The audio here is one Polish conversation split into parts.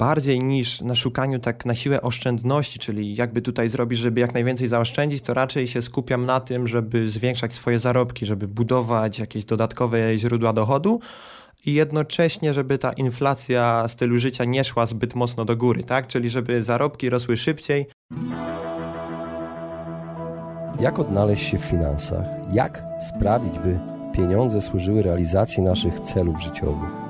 bardziej niż na szukaniu tak na siłę oszczędności, czyli jakby tutaj zrobić, żeby jak najwięcej zaoszczędzić, to raczej się skupiam na tym, żeby zwiększać swoje zarobki, żeby budować jakieś dodatkowe źródła dochodu i jednocześnie, żeby ta inflacja stylu życia nie szła zbyt mocno do góry, tak? Czyli żeby zarobki rosły szybciej. Jak odnaleźć się w finansach? Jak sprawić, by pieniądze służyły realizacji naszych celów życiowych?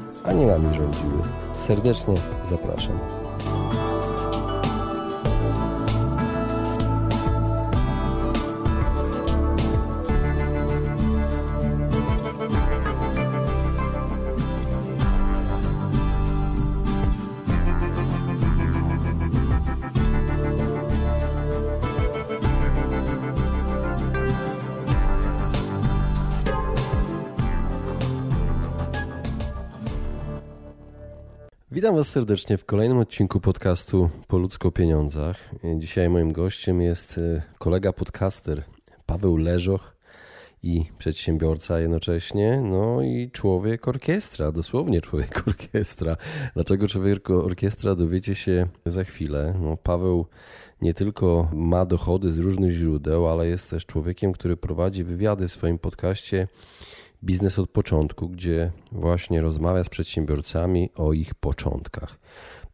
a nie nami rządziły. Serdecznie zapraszam. Witam Was serdecznie w kolejnym odcinku podcastu Po ludzko o pieniądzach. Dzisiaj moim gościem jest e, kolega podcaster Paweł Leżoch i przedsiębiorca jednocześnie, no i człowiek orkiestra, dosłownie człowiek orkiestra. Dlaczego człowiek orkiestra dowiecie się za chwilę. No, Paweł nie tylko ma dochody z różnych źródeł, ale jest też człowiekiem, który prowadzi wywiady w swoim podcaście Biznes od początku, gdzie właśnie rozmawia z przedsiębiorcami o ich początkach.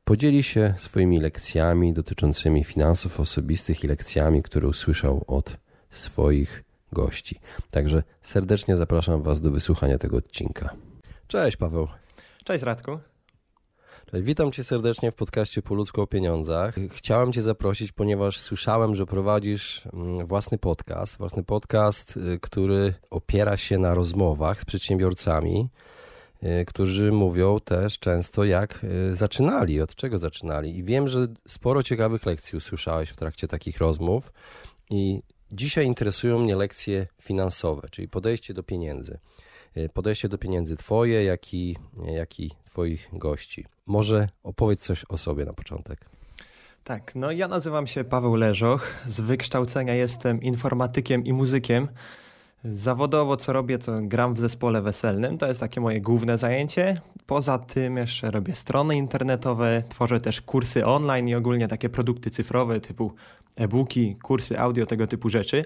Podzieli się swoimi lekcjami dotyczącymi finansów osobistych i lekcjami, które usłyszał od swoich gości. Także serdecznie zapraszam Was do wysłuchania tego odcinka. Cześć Paweł. Cześć Radku. Witam Cię serdecznie w podcaście Po ludzku o pieniądzach. Chciałem Cię zaprosić, ponieważ słyszałem, że prowadzisz mm, własny podcast. Własny podcast, y, który opiera się na rozmowach z przedsiębiorcami, y, którzy mówią też często, jak y, zaczynali, od czego zaczynali. I wiem, że sporo ciekawych lekcji usłyszałeś w trakcie takich rozmów. I dzisiaj interesują mnie lekcje finansowe, czyli podejście do pieniędzy. Podejście do pieniędzy Twoje, jak i, jak i Twoich gości. Może opowiedz coś o sobie na początek. Tak, no ja nazywam się Paweł Leżoch. Z wykształcenia jestem informatykiem i muzykiem. Zawodowo co robię, to gram w zespole weselnym. To jest takie moje główne zajęcie. Poza tym jeszcze robię strony internetowe, tworzę też kursy online i ogólnie takie produkty cyfrowe typu e-booki, kursy audio, tego typu rzeczy.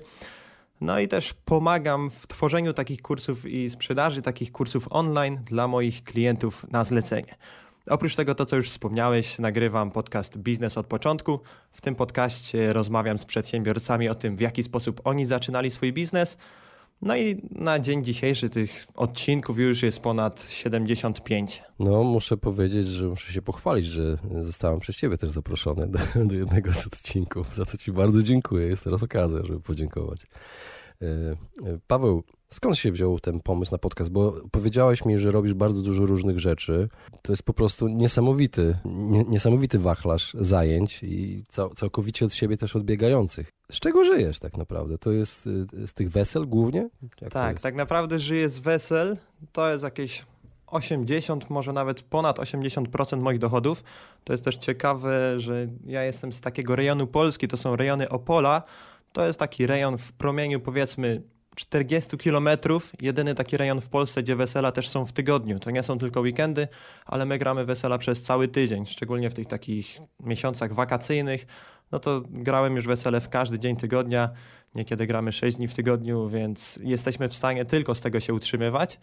No i też pomagam w tworzeniu takich kursów i sprzedaży takich kursów online dla moich klientów na zlecenie. Oprócz tego, to co już wspomniałeś, nagrywam podcast Biznes od początku. W tym podcaście rozmawiam z przedsiębiorcami o tym, w jaki sposób oni zaczynali swój biznes. No i na dzień dzisiejszy tych odcinków już jest ponad 75. No, muszę powiedzieć, że muszę się pochwalić, że zostałem przez Ciebie też zaproszony do, do jednego z odcinków, za co Ci bardzo dziękuję. Jest teraz okazja, żeby podziękować. E, e, Paweł, Skąd się wziął ten pomysł na podcast? Bo powiedziałeś mi, że robisz bardzo dużo różnych rzeczy. To jest po prostu niesamowity, niesamowity wachlarz zajęć i całkowicie od siebie też odbiegających. Z czego żyjesz tak naprawdę? To jest y, z tych wesel głównie? Jak tak, tak naprawdę żyję z wesel. To jest jakieś 80, może nawet ponad 80% moich dochodów. To jest też ciekawe, że ja jestem z takiego rejonu Polski, to są rejony Opola. To jest taki rejon w promieniu powiedzmy 40 kilometrów, jedyny taki rejon w Polsce, gdzie wesela też są w tygodniu. To nie są tylko weekendy, ale my gramy wesela przez cały tydzień, szczególnie w tych takich miesiącach wakacyjnych. No to grałem już wesele w każdy dzień tygodnia, niekiedy gramy 6 dni w tygodniu, więc jesteśmy w stanie tylko z tego się utrzymywać.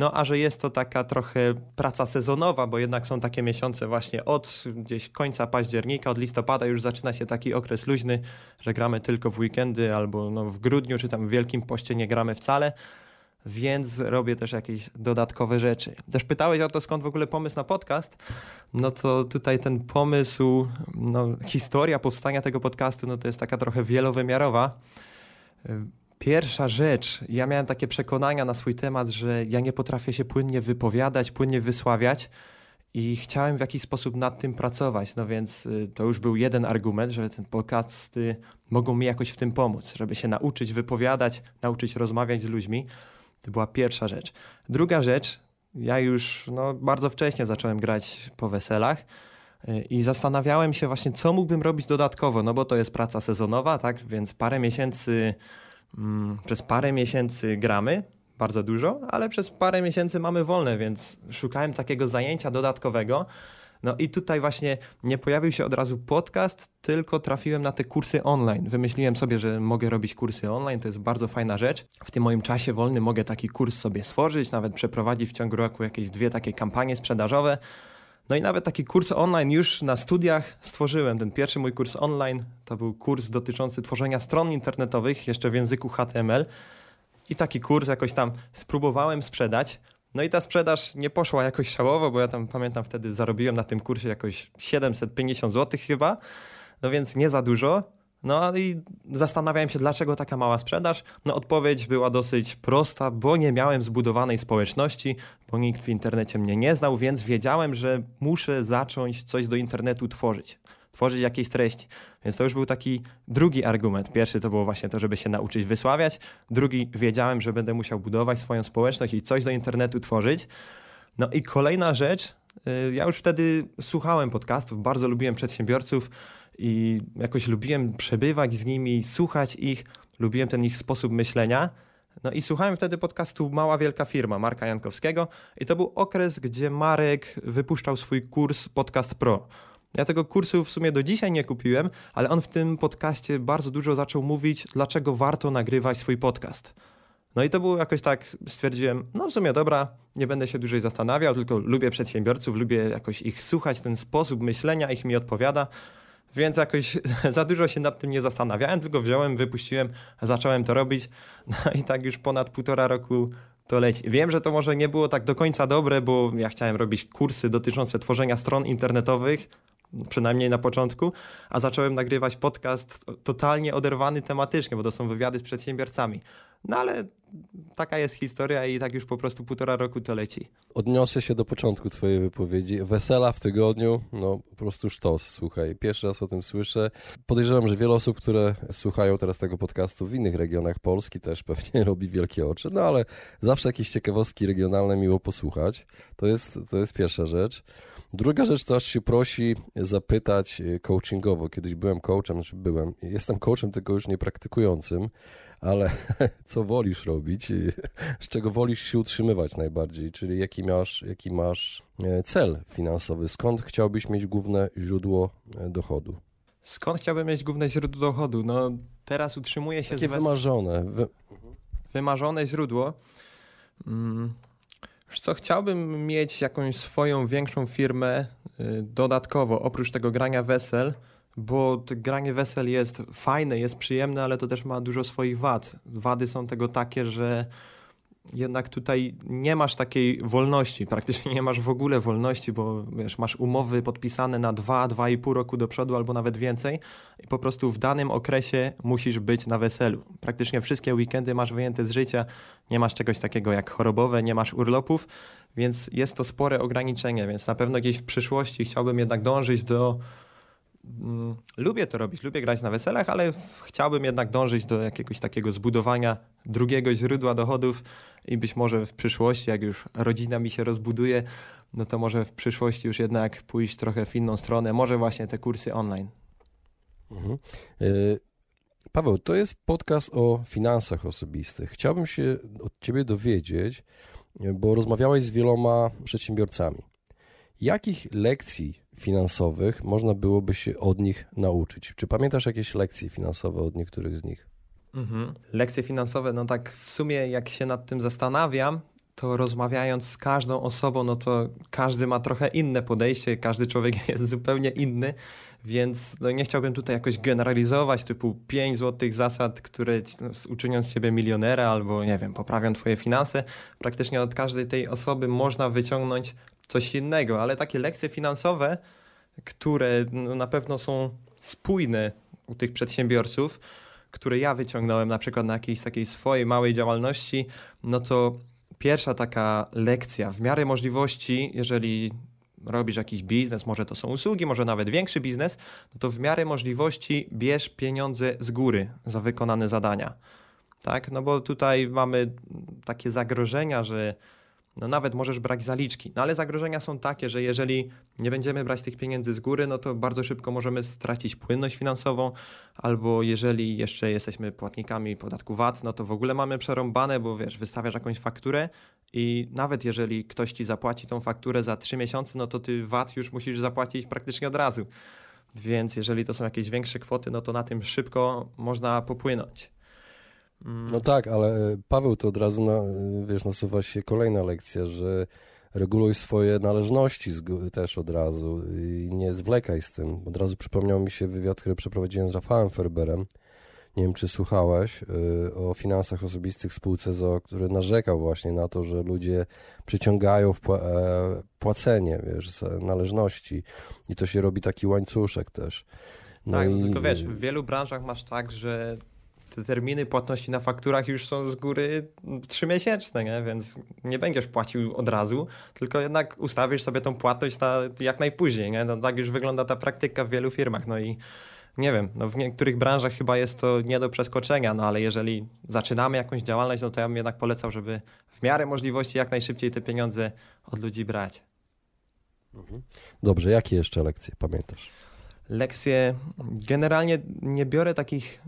No a że jest to taka trochę praca sezonowa, bo jednak są takie miesiące właśnie od gdzieś końca października, od listopada już zaczyna się taki okres luźny, że gramy tylko w weekendy albo no w grudniu czy tam w Wielkim Poście nie gramy wcale więc robię też jakieś dodatkowe rzeczy. Też pytałeś o to, skąd w ogóle pomysł na podcast. No to tutaj ten pomysł, no, historia powstania tego podcastu, no to jest taka trochę wielowymiarowa. Pierwsza rzecz, ja miałem takie przekonania na swój temat, że ja nie potrafię się płynnie wypowiadać, płynnie wysławiać i chciałem w jakiś sposób nad tym pracować. No więc y, to już był jeden argument, że ten podcasty mogą mi jakoś w tym pomóc, żeby się nauczyć wypowiadać, nauczyć rozmawiać z ludźmi. To była pierwsza rzecz. Druga rzecz, ja już no, bardzo wcześnie zacząłem grać po weselach y, i zastanawiałem się właśnie, co mógłbym robić dodatkowo, no bo to jest praca sezonowa, tak, więc parę miesięcy, przez parę miesięcy gramy, bardzo dużo, ale przez parę miesięcy mamy wolne, więc szukałem takiego zajęcia dodatkowego. No i tutaj właśnie nie pojawił się od razu podcast, tylko trafiłem na te kursy online. Wymyśliłem sobie, że mogę robić kursy online, to jest bardzo fajna rzecz. W tym moim czasie wolnym mogę taki kurs sobie stworzyć, nawet przeprowadzić w ciągu roku jakieś dwie takie kampanie sprzedażowe. No i nawet taki kurs online już na studiach stworzyłem. Ten pierwszy mój kurs online to był kurs dotyczący tworzenia stron internetowych jeszcze w języku HTML. I taki kurs jakoś tam spróbowałem sprzedać. No i ta sprzedaż nie poszła jakoś szałowo, bo ja tam pamiętam wtedy zarobiłem na tym kursie jakoś 750 zł chyba, no więc nie za dużo. No i zastanawiałem się, dlaczego taka mała sprzedaż. No odpowiedź była dosyć prosta, bo nie miałem zbudowanej społeczności, bo nikt w internecie mnie nie znał, więc wiedziałem, że muszę zacząć coś do internetu tworzyć tworzyć jakieś treści. Więc to już był taki drugi argument. Pierwszy to było właśnie to, żeby się nauczyć wysławiać. Drugi, wiedziałem, że będę musiał budować swoją społeczność i coś do internetu tworzyć. No i kolejna rzecz, y, ja już wtedy słuchałem podcastów, bardzo lubiłem przedsiębiorców i jakoś lubiłem przebywać z nimi, słuchać ich, lubiłem ten ich sposób myślenia. No i słuchałem wtedy podcastu Mała Wielka Firma Marka Jankowskiego i to był okres, gdzie Marek wypuszczał swój kurs Podcast Pro. Ja tego kursu w sumie do dzisiaj nie kupiłem, ale on w tym podcaście bardzo dużo zaczął mówić, dlaczego warto nagrywać swój podcast. No i to było jakoś tak, stwierdziłem, no w sumie dobra, nie będę się dłużej zastanawiał, tylko lubię przedsiębiorców, lubię jakoś ich słuchać, ten sposób myślenia ich mi odpowiada, więc jakoś za dużo się nad tym nie zastanawiałem, tylko wziąłem, wypuściłem, zacząłem to robić, no i tak już ponad półtora roku to leci. Wiem, że to może nie było tak do końca dobre, bo ja chciałem robić kursy dotyczące tworzenia stron internetowych, przynajmniej na początku, a zacząłem nagrywać podcast totalnie oderwany tematycznie, bo to są wywiady z przedsiębiorcami. No ale taka jest historia i tak już po prostu półtora roku to leci. Odniosę się do początku twojej wypowiedzi. Wesela w tygodniu, no po prostu sztos, słuchaj. Pierwszy raz o tym słyszę. Podejrzewam, że wiele osób, które słuchają teraz tego podcastu w innych regionach Polski też pewnie robi wielkie oczy, no ale zawsze jakieś ciekawostki regionalne miło posłuchać. To jest, to jest pierwsza rzecz. Druga rzecz, co aż się prosi zapytać e, coachingowo. Kiedyś byłem coachem, znaczy byłem, jestem coachem tylko już nie praktykującym, ale co wolisz robić, z czego wolisz się utrzymywać najbardziej, czyli jaki masz, jaki masz e, cel finansowy, skąd chciałbyś mieć główne źródło e, dochodu? Skąd chciałbym mieć główne źródło dochodu? No teraz utrzymuję się Takie z... wymarzone. Wy... Wymarzone źródło. Mm. Co, chciałbym mieć jakąś swoją większą firmę y, dodatkowo, oprócz tego grania wesel, bo granie wesel jest fajne, jest przyjemne, ale to też ma dużo swoich wad. Wady są tego takie, że jednak tutaj nie masz takiej wolności, praktycznie nie masz w ogóle wolności, bo wiesz, masz umowy podpisane na 2, 2,5 roku do przodu albo nawet więcej i po prostu w danym okresie musisz być na weselu. Praktycznie wszystkie weekendy masz wyjęte z życia, nie masz czegoś takiego jak chorobowe, nie masz urlopów, więc jest to spore ograniczenie, więc na pewno gdzieś w przyszłości chciałbym jednak dążyć do Mm, lubię to robić, lubię grać na weselach, ale chciałbym jednak dążyć do jakiegoś takiego zbudowania drugiego źródła dochodów i być może w przyszłości, jak już rodzina mi się rozbuduje, no to może w przyszłości już jednak pójść trochę w inną stronę, może właśnie te kursy online. Mhm. Y, Paweł, to jest podcast o finansach osobistych. Chciałbym się od Ciebie dowiedzieć, bo rozmawiałeś z wieloma przedsiębiorcami. Jakich lekcji finansowych można byłoby się od nich nauczyć? Czy pamiętasz jakieś lekcje finansowe od niektórych z nich? Mhm. Lekcje finansowe, no tak w sumie jak się nad tym zastanawiam, to rozmawiając z każdą osobą, no to każdy ma trochę inne podejście, każdy człowiek jest zupełnie inny, więc no nie chciałbym tutaj jakoś generalizować, typu 5 złotych zasad, które no, uczynią z ciebie milionera albo, nie wiem, poprawią twoje finanse. Praktycznie od każdej tej osoby można wyciągnąć coś innego, ale takie lekcje finansowe, które no, na pewno są spójne u tych przedsiębiorców, które ja wyciągnąłem na przykład na jakiejś takiej swojej małej działalności, no to pierwsza taka lekcja, w miarę możliwości, jeżeli robisz jakiś biznes, może to są usługi, może nawet większy biznes, no to w miarę możliwości bierz pieniądze z góry za wykonane zadania. Tak? No bo tutaj mamy takie zagrożenia, że no nawet możesz brać zaliczki. No ale zagrożenia są takie, że jeżeli nie będziemy brać tych pieniędzy z góry, no to bardzo szybko możemy stracić płynność finansową, albo jeżeli jeszcze jesteśmy płatnikami podatku VAT, no to w ogóle mamy przerąbane, bo wiesz, wystawiasz jakąś fakturę i nawet jeżeli ktoś ci zapłaci tą fakturę za 3 miesiące, no to ty VAT już musisz zapłacić praktycznie od razu. Więc jeżeli to są jakieś większe kwoty, no to na tym szybko można popłynąć. No tak, ale e, Paweł to od razu na, e, wiesz, nasuwa się kolejna lekcja, że reguluj swoje należności też od razu i nie zwlekaj z tym. Od razu przypomniał mi się wywiad, który przeprowadziłem z Rafałem Ferberem. Nie wiem, czy słuchałeś e, o finansach osobistych spółce ZO, który narzekał właśnie na to, że ludzie przyciągają płacenie, wiesz, należności i to się robi taki łańcuszek też. No tak, i... tylko wiesz, w wielu branżach masz tak, że te terminy płatności na fakturach już są z góry trzymiesięczne, nie? więc nie będziesz płacił od razu, tylko jednak ustawisz sobie tą płatność na jak najpóźniej. Nie? No, tak już wygląda ta praktyka w wielu firmach. No i nie wiem, no w niektórych branżach chyba jest to nie do przeskoczenia, no ale jeżeli zaczynamy jakąś działalność, no to ja bym jednak polecał, żeby w miarę możliwości jak najszybciej te pieniądze od ludzi brać. Mhm. Dobrze, jakie jeszcze lekcje pamiętasz? Lekcje. Generalnie nie biorę takich,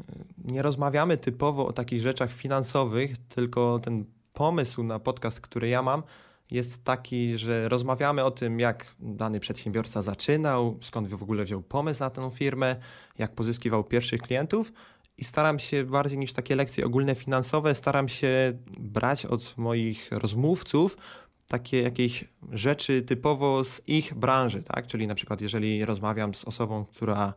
nie rozmawiamy typowo o takich rzeczach finansowych, tylko ten pomysł na podcast, który ja mam, jest taki, że rozmawiamy o tym, jak dany przedsiębiorca zaczynał, skąd w ogóle wziął pomysł na tę firmę, jak pozyskiwał pierwszych klientów. I staram się bardziej niż takie lekcje ogólne finansowe, staram się brać od moich rozmówców takie jakieś rzeczy typowo z ich branży, tak? Czyli na przykład jeżeli rozmawiam z osobą, która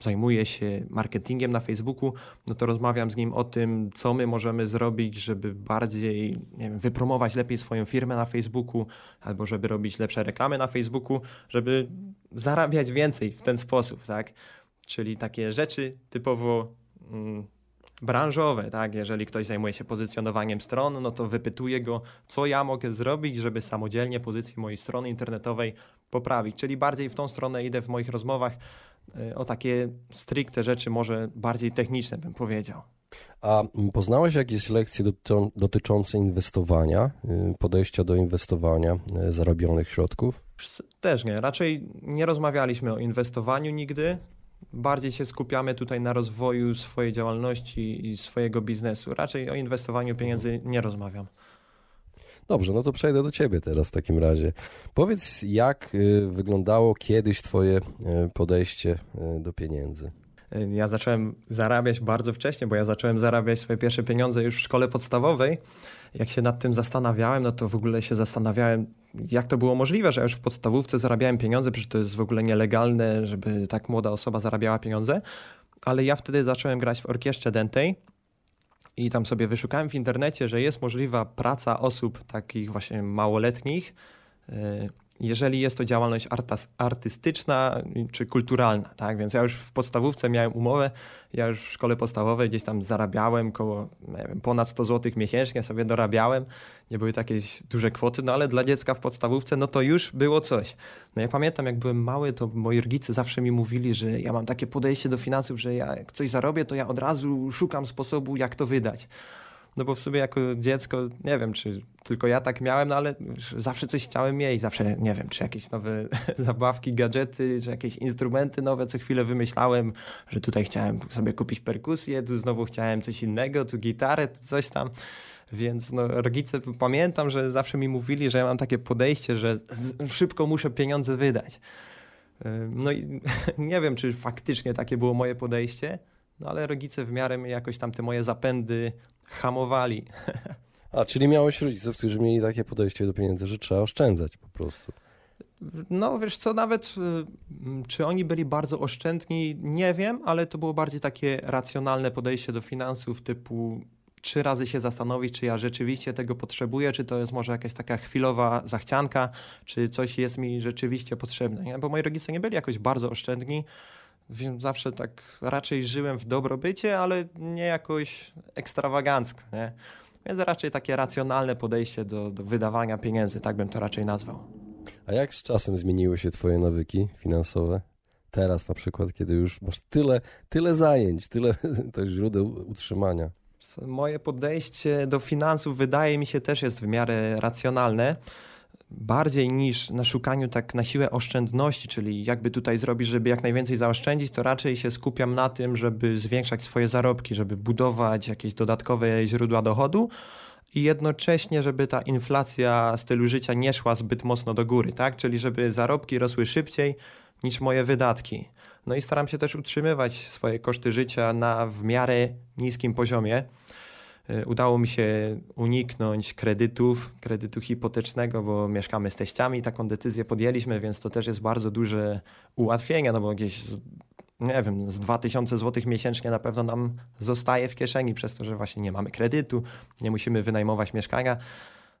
zajmuje się marketingiem na Facebooku, no to rozmawiam z nim o tym, co my możemy zrobić, żeby bardziej wiem, wypromować lepiej swoją firmę na Facebooku, albo żeby robić lepsze reklamy na Facebooku, żeby zarabiać więcej w ten sposób, tak? Czyli takie rzeczy typowo mm, branżowe, tak? Jeżeli ktoś zajmuje się pozycjonowaniem stron, no to wypytuję go, co ja mogę zrobić, żeby samodzielnie pozycję mojej strony internetowej poprawić. Czyli bardziej w tą stronę idę w moich rozmowach y, o takie stricte rzeczy, może bardziej techniczne bym powiedział. A poznałeś jakieś lekcje dotyczące inwestowania, y, podejścia do inwestowania y, zarobionych środków? Też nie. Raczej nie rozmawialiśmy o inwestowaniu nigdy bardziej się skupiamy tutaj na rozwoju swojej działalności i swojego biznesu. Raczej o inwestowaniu pieniędzy nie rozmawiam. Dobrze, no to przejdę do ciebie teraz w takim razie. Powiedz, jak y, wyglądało kiedyś twoje y, podejście y, do pieniędzy? Ja zacząłem zarabiać bardzo wcześnie, bo ja zacząłem zarabiać swoje pierwsze pieniądze już w szkole podstawowej. Jak się nad tym zastanawiałem, no to w ogóle się zastanawiałem, jak to było możliwe, że już w podstawówce zarabiałem pieniądze, przecież to jest w ogóle nielegalne, żeby tak młoda osoba zarabiała pieniądze. Ale ja wtedy zacząłem grać w orkiestrze dentej i tam sobie wyszukałem w internecie, że jest możliwa praca osób takich właśnie małoletnich y, jeżeli jest to działalność artystyczna czy kulturalna. Tak? Więc ja już w podstawówce miałem umowę, ja już w szkole podstawowej gdzieś tam zarabiałem koło wiem, ponad 100 zł miesięcznie, sobie dorabiałem. Nie były takie duże kwoty, no ale dla dziecka w podstawówce no to już było coś. No ja pamiętam, jak byłem mały, to moi rodzice zawsze mi mówili, że ja mam takie podejście do finansów, że ja jak coś zarobię, to ja od razu szukam sposobu, jak to wydać. No bo w sobie jako dziecko, nie wiem, czy tylko ja tak miałem, no ale zawsze coś chciałem mieć, zawsze, nie wiem, czy jakieś nowe zabawki, gadżety, czy jakieś instrumenty nowe, co chwilę wymyślałem, że tutaj chciałem sobie kupić perkusję, tu znowu chciałem coś innego, tu gitarę, tu coś tam. Więc no, rodzice, pamiętam, że zawsze mi mówili, że ja mam takie podejście, że szybko muszę pieniądze wydać. No i nie wiem, czy faktycznie takie było moje podejście, no ale rodzice w miarę jakoś tam te moje zapędy hamowali. A, czyli miałeś rodziców, którzy mieli takie podejście do pieniędzy, że trzeba oszczędzać po prostu. No wiesz co, nawet y, czy oni byli bardzo oszczędni, nie wiem, ale to było bardziej takie racjonalne podejście do finansów typu trzy razy się zastanowić, czy ja rzeczywiście tego potrzebuję, czy to jest może jakaś taka chwilowa zachcianka, czy coś jest mi rzeczywiście potrzebne. Nie? Bo moi rodzice nie byli jakoś bardzo oszczędni, więc zawsze tak raczej żyłem w dobrobycie, ale nie jakoś ekstrawagancko, nie? Więc raczej takie racjonalne podejście do, do wydawania pieniędzy, tak bym to raczej nazwał. A jak z czasem zmieniły się twoje nawyki finansowe? Teraz na przykład, kiedy już masz tyle, tyle zajęć, tyle to źródeł utrzymania. Moje podejście do finansów wydaje mi się też jest w miarę racjonalne. Bardziej niż na szukaniu tak na siłę oszczędności, czyli jakby tutaj zrobić, żeby jak najwięcej zaoszczędzić, to raczej się skupiam na tym, żeby zwiększać swoje zarobki, żeby budować jakieś dodatkowe źródła dochodu i jednocześnie, żeby ta inflacja stylu życia nie szła zbyt mocno do góry, tak? Czyli żeby zarobki rosły szybciej niż moje wydatki. No i staram się też utrzymywać swoje koszty życia na w miarę niskim poziomie. Y, udało mi się uniknąć kredytów, kredytu hipotecznego, bo mieszkamy z teściami, taką decyzję podjęliśmy, więc to też jest bardzo duże ułatwienie, no bo jakieś nie wiem, z 2000 zł miesięcznie na pewno nam zostaje w kieszeni przez to, że właśnie nie mamy kredytu, nie musimy wynajmować mieszkania.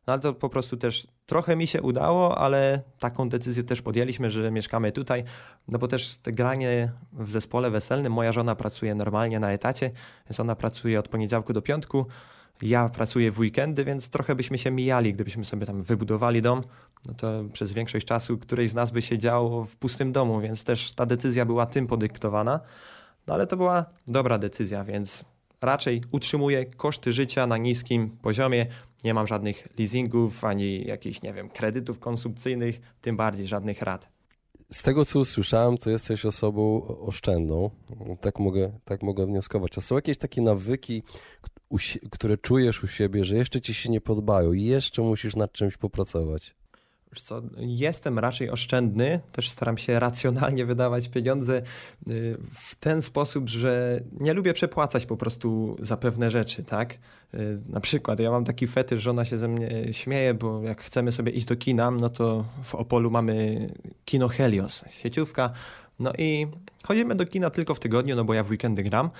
No ale to po prostu też trochę mi się udało, ale taką decyzję też podjęliśmy, że mieszkamy tutaj, no bo też te granie w zespole weselnym, moja żona pracuje normalnie na etacie, więc ona pracuje od poniedziałku do piątku, ja pracuję w weekendy, więc trochę byśmy się mijali, gdybyśmy sobie tam wybudowali dom, no to przez większość czasu któryś z nas by siedział w pustym domu, więc też ta decyzja była tym podyktowana. No ale to była dobra decyzja, więc raczej utrzymuję koszty życia na niskim poziomie. Nie mam żadnych leasingów ani jakichś, nie wiem, kredytów konsumpcyjnych, tym bardziej żadnych rat. Z tego, co usłyszałem, to jesteś osobą oszczędną. Tak mogę, tak mogę wnioskować. A są jakieś takie nawyki, które czujesz u siebie, że jeszcze ci się nie podobają i jeszcze musisz nad czymś popracować? Wiesz co, jestem raczej oszczędny, też staram się racjonalnie wydawać pieniądze y, w ten sposób, że nie lubię przepłacać po prostu za pewne rzeczy, tak? Y, na przykład ja mam taki fetysz, żona się ze mnie śmieje, bo jak chcemy sobie iść do kina, no to w Opolu mamy kino Helios, sieciówka, no i chodzimy do kina tylko w tygodniu, no bo ja w weekendy gram.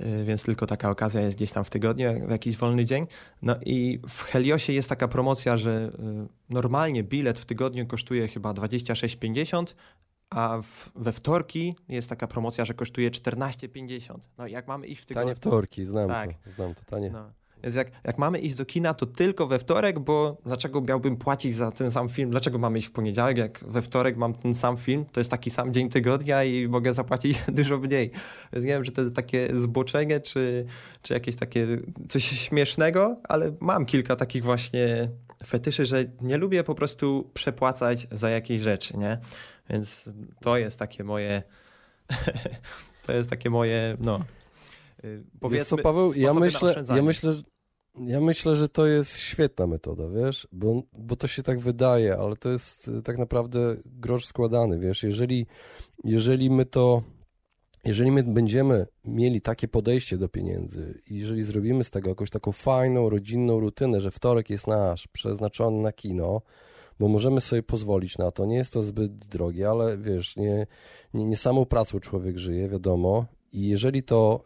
Y, więc tylko taka okazja jest gdzieś tam w tygodniu, w jakiś wolny dzień. No i w Heliosie jest taka promocja, że y, normalnie bilet w tygodniu kosztuje chyba 26,50, a w, we wtorki jest taka promocja, że kosztuje 14,50. No i jak mamy iść w tygodniu... Tanie wtorki, znam tak. to, znam to, tanie. No. Więc jak, jak mamy iść do kina, to tylko we wtorek, bo dlaczego miałbym płacić za ten sam film? Dlaczego mamy iść w poniedziałek, jak we wtorek mam ten sam film? To jest taki sam dzień tygodnia i mogę zapłacić dużo mniej. Więc nie wiem, czy to jest takie zboczenie, czy, czy jakieś takie coś śmiesznego, ale mam kilka takich właśnie fetyszy, że nie lubię po prostu przepłacać za jakieś rzeczy, nie? Więc to jest takie moje to jest takie moje, no powiedzmy, wiesz co, Paweł, ja myślę, ja myślę, ja myślę, że to jest świetna metoda, wiesz, bo, bo to się tak wydaje, ale to jest y, tak naprawdę grosz składany, wiesz, jeżeli, jeżeli my to, jeżeli my będziemy mieli takie podejście do pieniędzy i jeżeli zrobimy z tego jakąś taką fajną, rodzinną rutynę, że wtorek jest nasz, przeznaczony na kino, bo możemy sobie pozwolić na to, nie jest to zbyt drogie, ale wiesz, nie, nie, nie samą pracą człowiek żyje, wiadomo, i jeżeli to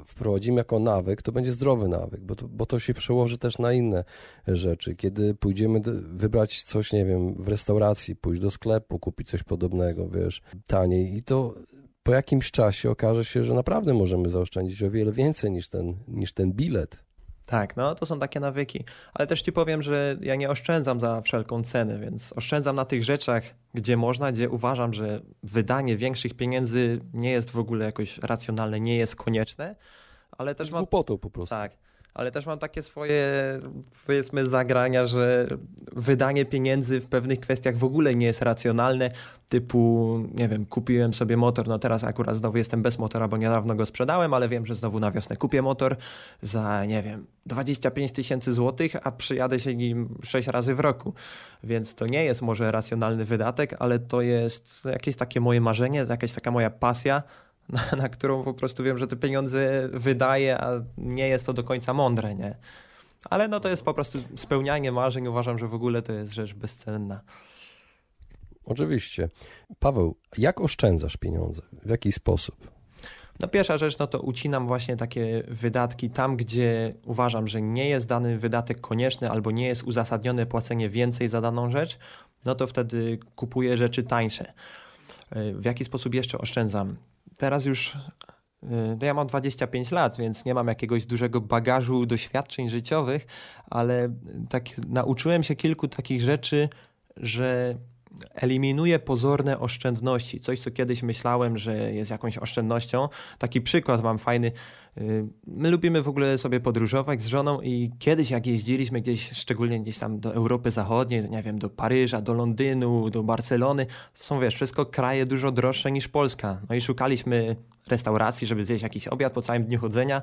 y, wprowadzimy jako nawyk, to będzie zdrowy nawyk, bo to, bo to się przełoży też na inne rzeczy. Kiedy pójdziemy wybrać coś, nie wiem, w restauracji, pójść do sklepu, kupić coś podobnego, wiesz, taniej i to po jakimś czasie okaże się, że naprawdę możemy zaoszczędzić o wiele więcej niż ten, niż ten bilet. Tak, no to są takie nawyki. Ale też ci powiem, że ja nie oszczędzam za wszelką cenę, więc oszczędzam na tych rzeczach, gdzie można, gdzie uważam, że wydanie większych pieniędzy nie jest w ogóle jakoś racjonalne, nie jest konieczne. Ale też mam. Głupotą po prostu. Tak ale też mam takie swoje, powiedzmy, zagrania, że wydanie pieniędzy w pewnych kwestiach w ogóle nie jest racjonalne, typu, nie wiem, kupiłem sobie motor, no teraz akurat znowu jestem bez motora, bo niedawno go sprzedałem, ale wiem, że znowu na wiosnę kupię motor za, nie wiem, 25 tysięcy złotych, a przyjadę się nim 6 razy w roku, więc to nie jest może racjonalny wydatek, ale to jest jakieś takie moje marzenie, jakaś taka moja pasja, na, na którą po prostu wiem, że te pieniądze wydaje, a nie jest to do końca mądre, nie? Ale no to jest po prostu spełnianie marzeń. Uważam, że w ogóle to jest rzecz bezcenna. Oczywiście. Paweł, jak oszczędzasz pieniądze? W jaki sposób? No pierwsza rzecz, no to ucinam właśnie takie wydatki tam, gdzie uważam, że nie jest dany wydatek konieczny albo nie jest uzasadnione płacenie więcej za daną rzecz, no to wtedy kupuję rzeczy tańsze. W jaki sposób jeszcze oszczędzam? Teraz już y, no ja mam 25 lat, więc nie mam jakiegoś dużego bagażu doświadczeń życiowych, ale tak nauczyłem się kilku takich rzeczy, że eliminuje pozorne oszczędności. Coś, co kiedyś myślałem, że jest jakąś oszczędnością. Taki przykład mam fajny. Y, my lubimy w ogóle sobie podróżować z żoną i kiedyś jak jeździliśmy gdzieś, szczególnie gdzieś tam do Europy Zachodniej, nie wiem, do Paryża, do Londynu, do Barcelony, to są, wiesz, wszystko kraje dużo droższe niż Polska. No i szukaliśmy restauracji, żeby zjeść jakiś obiad po całym dniu chodzenia.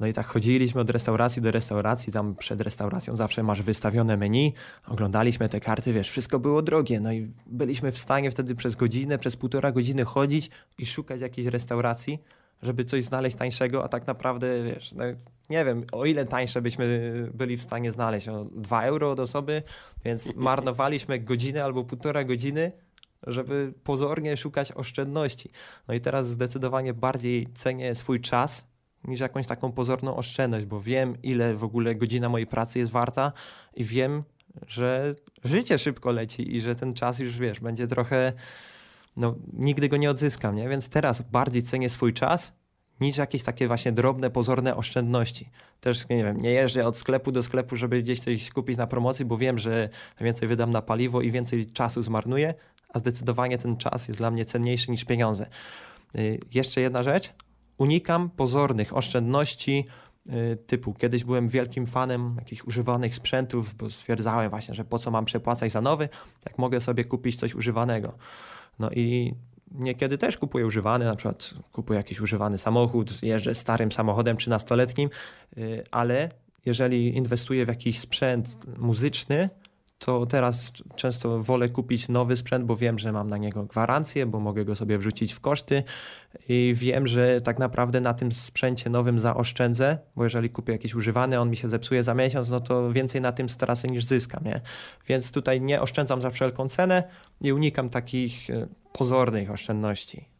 No i tak chodziliśmy od restauracji do restauracji, tam przed restauracją zawsze masz wystawione menu, oglądaliśmy te karty, wiesz, wszystko było drogie, no i byliśmy w stanie wtedy przez godzinę, przez półtora godziny chodzić i szukać jakiejś restauracji, żeby coś znaleźć tańszego, a tak naprawdę, wiesz, no, nie wiem, o ile tańsze byśmy byli w stanie znaleźć, o 2 euro od osoby, więc marnowaliśmy godzinę albo półtora godziny, żeby pozornie szukać oszczędności. No i teraz zdecydowanie bardziej cenię swój czas niż jakąś taką pozorną oszczędność, bo wiem, ile w ogóle godzina mojej pracy jest warta i wiem, że życie szybko leci i że ten czas już, wiesz, będzie trochę, no nigdy go nie odzyskam, nie? Więc teraz bardziej cenię swój czas niż jakieś takie właśnie drobne, pozorne oszczędności. Też, nie wiem, nie jeżdżę od sklepu do sklepu, żeby gdzieś coś kupić na promocji, bo wiem, że więcej wydam na paliwo i więcej czasu zmarnuję, a zdecydowanie ten czas jest dla mnie cenniejszy niż pieniądze. Yy, jeszcze jedna rzecz, unikam pozornych oszczędności y, typu kiedyś byłem wielkim fanem jakichś używanych sprzętów, bo stwierdzałem właśnie, że po co mam przepłacać za nowy, jak mogę sobie kupić coś używanego. No i niekiedy też kupuję używany, na przykład kupuję jakiś używany samochód, jeżdżę starym samochodem 13-letnim, y, ale jeżeli inwestuję w jakiś sprzęt muzyczny, to teraz często wolę kupić nowy sprzęt, bo wiem, że mam na niego gwarancję, bo mogę go sobie wrzucić w koszty i wiem, że tak naprawdę na tym sprzęcie nowym zaoszczędzę, bo jeżeli kupię jakiś używany, on mi się zepsuje za miesiąc, no to więcej na tym stracę niż zyskam, nie? Więc tutaj nie oszczędzam za wszelką cenę i unikam takich e, pozornych oszczędności.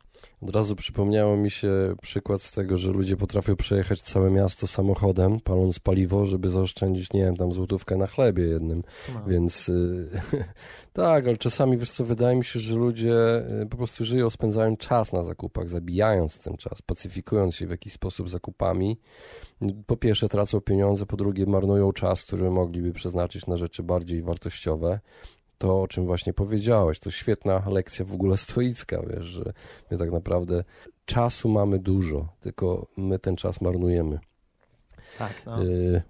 Od razu przypomniało mi się przykład z tego, że ludzie potrafią przejechać całe miasto samochodem, paląc paliwo, żeby zaoszczędzić, nie wiem, tam złotówkę na chlebie jednym. No. Więc y, tak, ale czasami, wiesz co, wydaje mi się, że ludzie y, po prostu żyją, spędzają czas na zakupach, zabijając ten czas, pacyfikując się w jakiś sposób zakupami. Po pierwsze tracą pieniądze, po drugie marnują czas, który mogliby przeznaczyć na rzeczy bardziej wartościowe to, o czym właśnie powiedziałeś. To świetna lekcja w ogóle stoicka, wiesz, że my tak naprawdę czasu mamy dużo, tylko my ten czas marnujemy. Tak, no. Y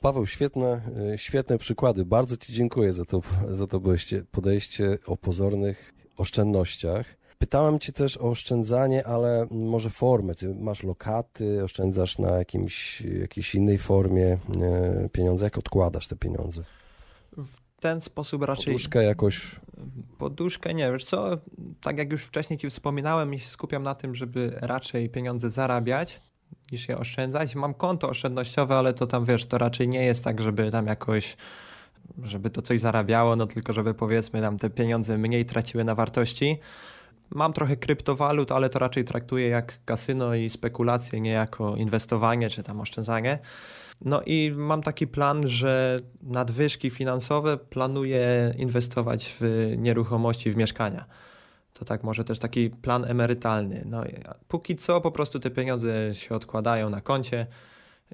Paweł, świetne, y, świetne przykłady. Bardzo Ci dziękuję za to, za to podejście, podejście o pozornych oszczędnościach. Pytałem Cię też o oszczędzanie, ale może formę. Ty masz lokaty, oszczędzasz na jakimś, jakiejś innej formie y, pieniądze. Jak odkładasz te pieniądze? Ten sposób raczej... Poduszkę jakoś... Poduszkę nie, wiesz co, tak jak już wcześniej ci wspominałem, się skupiam na tym, żeby raczej pieniądze zarabiać, niż je oszczędzać. Mam konto oszczędnościowe, ale to tam, wiesz, to raczej nie jest tak, żeby tam jakoś żeby to coś zarabiało, no tylko żeby powiedzmy tam te pieniądze mniej traciły na wartości. Mam trochę kryptowalut, ale to raczej traktuję jak kasyno i spekulacje, nie jako inwestowanie czy tam oszczędzanie. No i mam taki plan, że nadwyżki finansowe planuję inwestować w nieruchomości, w mieszkania. To tak może też taki plan emerytalny. No, póki co po prostu te pieniądze się odkładają na koncie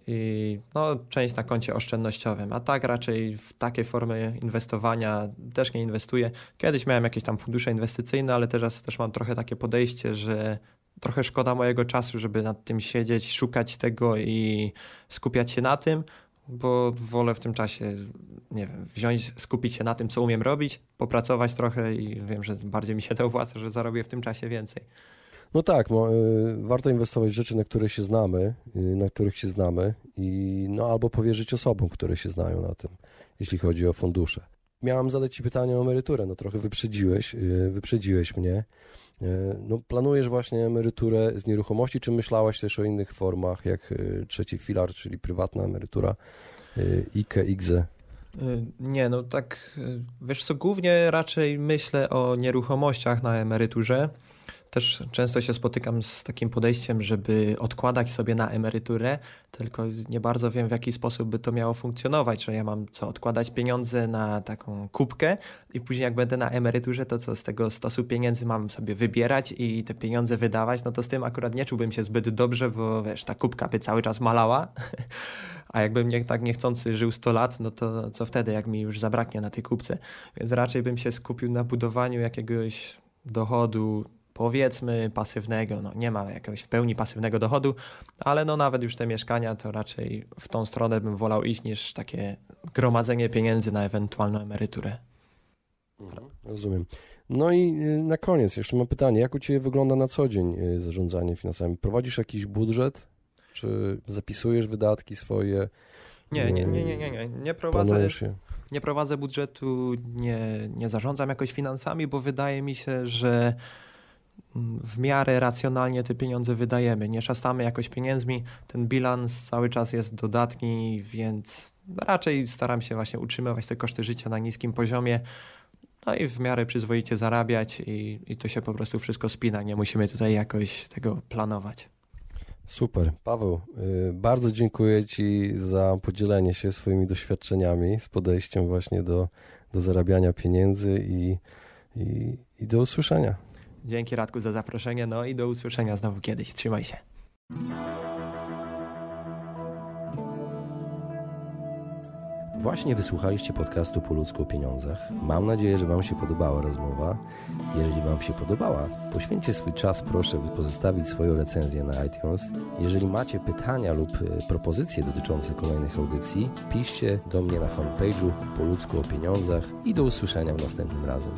i no, część na koncie oszczędnościowym, a tak raczej w takie formy inwestowania też nie inwestuję. Kiedyś miałem jakieś tam fundusze inwestycyjne, ale teraz też mam trochę takie podejście, że trochę szkoda mojego czasu, żeby nad tym siedzieć, szukać tego i skupiać się na tym, bo wolę w tym czasie, nie wiem, wziąć, skupić się na tym, co umiem robić, popracować trochę i wiem, że bardziej mi się to opłaca, że zarobię w tym czasie więcej. No tak, no, warto inwestować w rzeczy, na które się znamy, y, na których się znamy i no albo powierzyć osobom, które się znają na tym, jeśli chodzi o fundusze. Miałam zadać Ci pytanie o emeryturę, no trochę wyprzedziłeś, y, wyprzedziłeś mnie. No, planujesz właśnie emeryturę z nieruchomości, czy myślałeś też o innych formach, jak trzeci filar, czyli prywatna emerytura, IKE, IGZE? Nie, no tak, wiesz co, głównie raczej myślę o nieruchomościach na emeryturze. Też często się spotykam z takim podejściem, żeby odkładać sobie na emeryturę, tylko nie bardzo wiem, w jaki sposób by to miało funkcjonować, że ja mam co, odkładać pieniądze na taką kubkę i później jak będę na emeryturze, to co z tego stosu pieniędzy mam sobie wybierać i te pieniądze wydawać, no to z tym akurat nie czułbym się zbyt dobrze, bo wiesz, ta kubka by cały czas malała. A jakbym nie, tak niechcący żył 100 lat, no to co wtedy, jak mi już zabraknie na tej kubce? Więc raczej bym się skupił na budowaniu jakiegoś dochodu, powiedzmy pasywnego, no nie ma jakiegoś w pełni pasywnego dochodu, ale no nawet już te mieszkania to raczej w tą stronę bym wolał iść niż takie gromadzenie pieniędzy na ewentualną emeryturę. Mhm, rozumiem. No i y, na koniec jeszcze mam pytanie, jak u Ciebie wygląda na co dzień y, zarządzanie finansami? Prowadzisz jakiś budżet? Czy zapisujesz wydatki swoje? Nie, nie, nie, nie, nie, nie. Nie prowadzę, nie prowadzę budżetu, nie, nie zarządzam jakoś finansami, bo wydaje mi się, że w miarę racjonalnie te pieniądze wydajemy. Nie szastamy jakoś pieniędzmi, ten bilans cały czas jest dodatni, więc raczej staram się właśnie utrzymywać te koszty życia na niskim poziomie. No i w miarę przyzwoicie zarabiać i, i to się po prostu wszystko spina. Nie musimy tutaj jakoś tego planować. Super. Paweł, y, bardzo dziękuję Ci za podzielenie się swoimi doświadczeniami z podejściem właśnie do, do zarabiania pieniędzy i, i, i do usłyszenia. Dzięki Radku za zaproszenie, no i do usłyszenia znowu kiedyś. Trzymaj się. Właśnie wysłuchaliście podcastu Po ludzku o pieniądzach. Mam nadzieję, że Wam się podobała rozmowa. Jeżeli Wam się podobała, poświęćcie swój czas, proszę, by pozostawić swoją recenzję na iTunes. Jeżeli macie pytania lub e, propozycje dotyczące kolejnych audycji, piszcie do mnie na fanpage'u Po ludzku o pieniądzach i do usłyszenia w następnym razem.